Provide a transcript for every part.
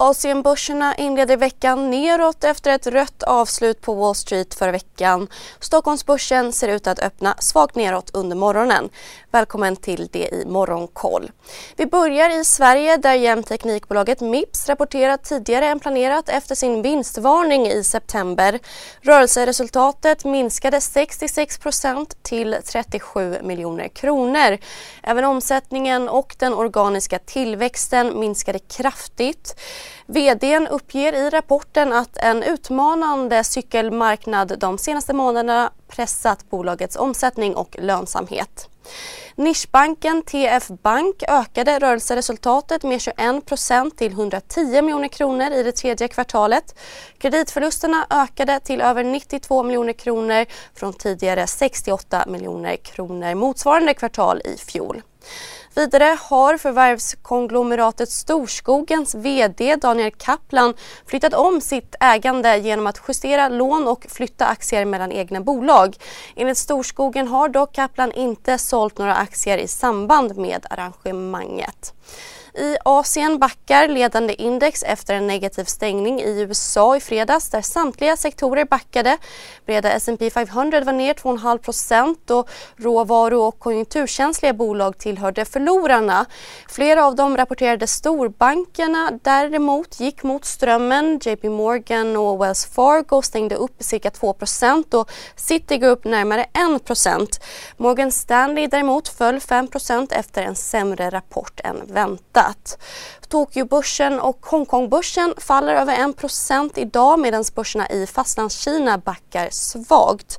Asienbörserna inleder veckan neråt efter ett rött avslut på Wall Street förra veckan. Stockholmsbörsen ser ut att öppna svagt neråt under morgonen. Välkommen till det i Morgonkoll. Vi börjar i Sverige där jämteknikbolaget Mips rapporterat tidigare än planerat efter sin vinstvarning i september. Rörelseresultatet minskade 66% till 37 miljoner kronor. Även omsättningen och den organiska tillväxten minskade kraftigt. VDn uppger i rapporten att en utmanande cykelmarknad de senaste månaderna pressat bolagets omsättning och lönsamhet. Nischbanken TF Bank ökade rörelseresultatet med 21% till 110 miljoner kronor i det tredje kvartalet. Kreditförlusterna ökade till över 92 miljoner kronor från tidigare 68 miljoner kronor motsvarande kvartal i fjol. Vidare har förvärvskonglomeratet Storskogens VD Daniel Kaplan flyttat om sitt ägande genom att justera lån och flytta aktier mellan egna bolag. Enligt Storskogen har dock Kaplan inte sålt några aktier i samband med arrangemanget. I Asien backar ledande index efter en negativ stängning i USA i fredags där samtliga sektorer backade. Breda S&P 500 var ner 2,5% och råvaru och konjunkturkänsliga bolag tillhörde förlorarna. Flera av dem rapporterade storbankerna däremot gick mot strömmen. JP Morgan och Wells Fargo stängde upp cirka 2% och Citigroup närmare 1% Morgan Stanley däremot föll 5% efter en sämre rapport än väntat väntat. Tokyobörsen och Hongkongbörsen faller över 1% idag medan börserna i Fastlandskina backar svagt.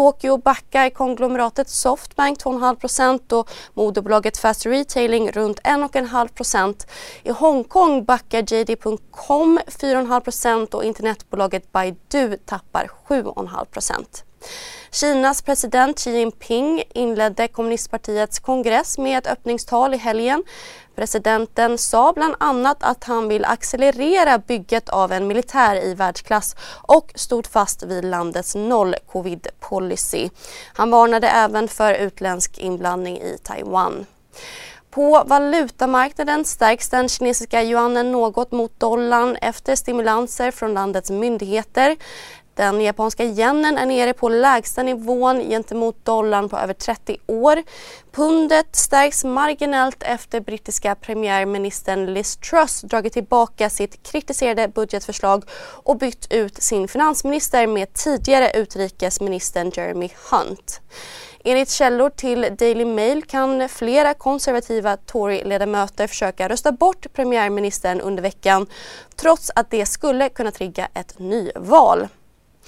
Tokyo backar konglomeratet Softbank 2,5% och moderbolaget Fast Retailing runt 1,5% I Hongkong backar JD.com 4,5% och internetbolaget Baidu tappar 7,5 Kinas president Xi Jinping inledde kommunistpartiets kongress med ett öppningstal i helgen. Presidenten sa bland annat att han vill accelerera bygget av en militär i världsklass och stod fast vid landets noll-covid-policy. Han varnade även för utländsk inblandning i Taiwan. På valutamarknaden stärks den kinesiska yuanen något mot dollarn efter stimulanser från landets myndigheter. Den japanska yenen är nere på lägsta nivån gentemot dollarn på över 30 år. Pundet stärks marginellt efter brittiska premiärministern Liz Truss dragit tillbaka sitt kritiserade budgetförslag och bytt ut sin finansminister med tidigare utrikesministern Jeremy Hunt. Enligt källor till Daily Mail kan flera konservativa Tory-ledamöter försöka rösta bort premiärministern under veckan trots att det skulle kunna trigga ett nyval.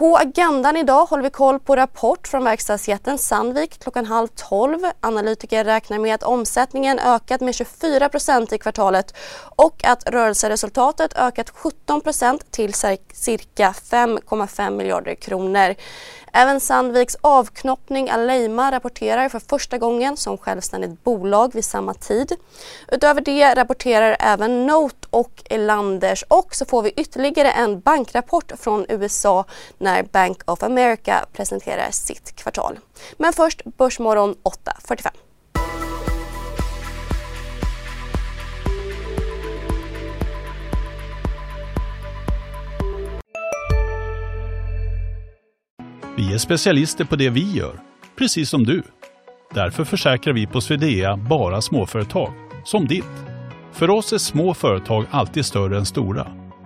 På agendan idag håller vi koll på rapport från verkstadsjätten Sandvik klockan halv tolv. Analytiker räknar med att omsättningen ökat med 24% i kvartalet och att rörelseresultatet ökat 17% till cirka 5,5 miljarder kronor. Även Sandviks avknoppning Aleima rapporterar för första gången som självständigt bolag vid samma tid. Utöver det rapporterar även Note och Elanders och så får vi ytterligare en bankrapport från USA när Bank of America presenterar sitt kvartal. Men först Börsmorgon 8.45. Vi är specialister på det vi gör, precis som du. Därför försäkrar vi på Swedea bara småföretag, som ditt. För oss är små företag alltid större än stora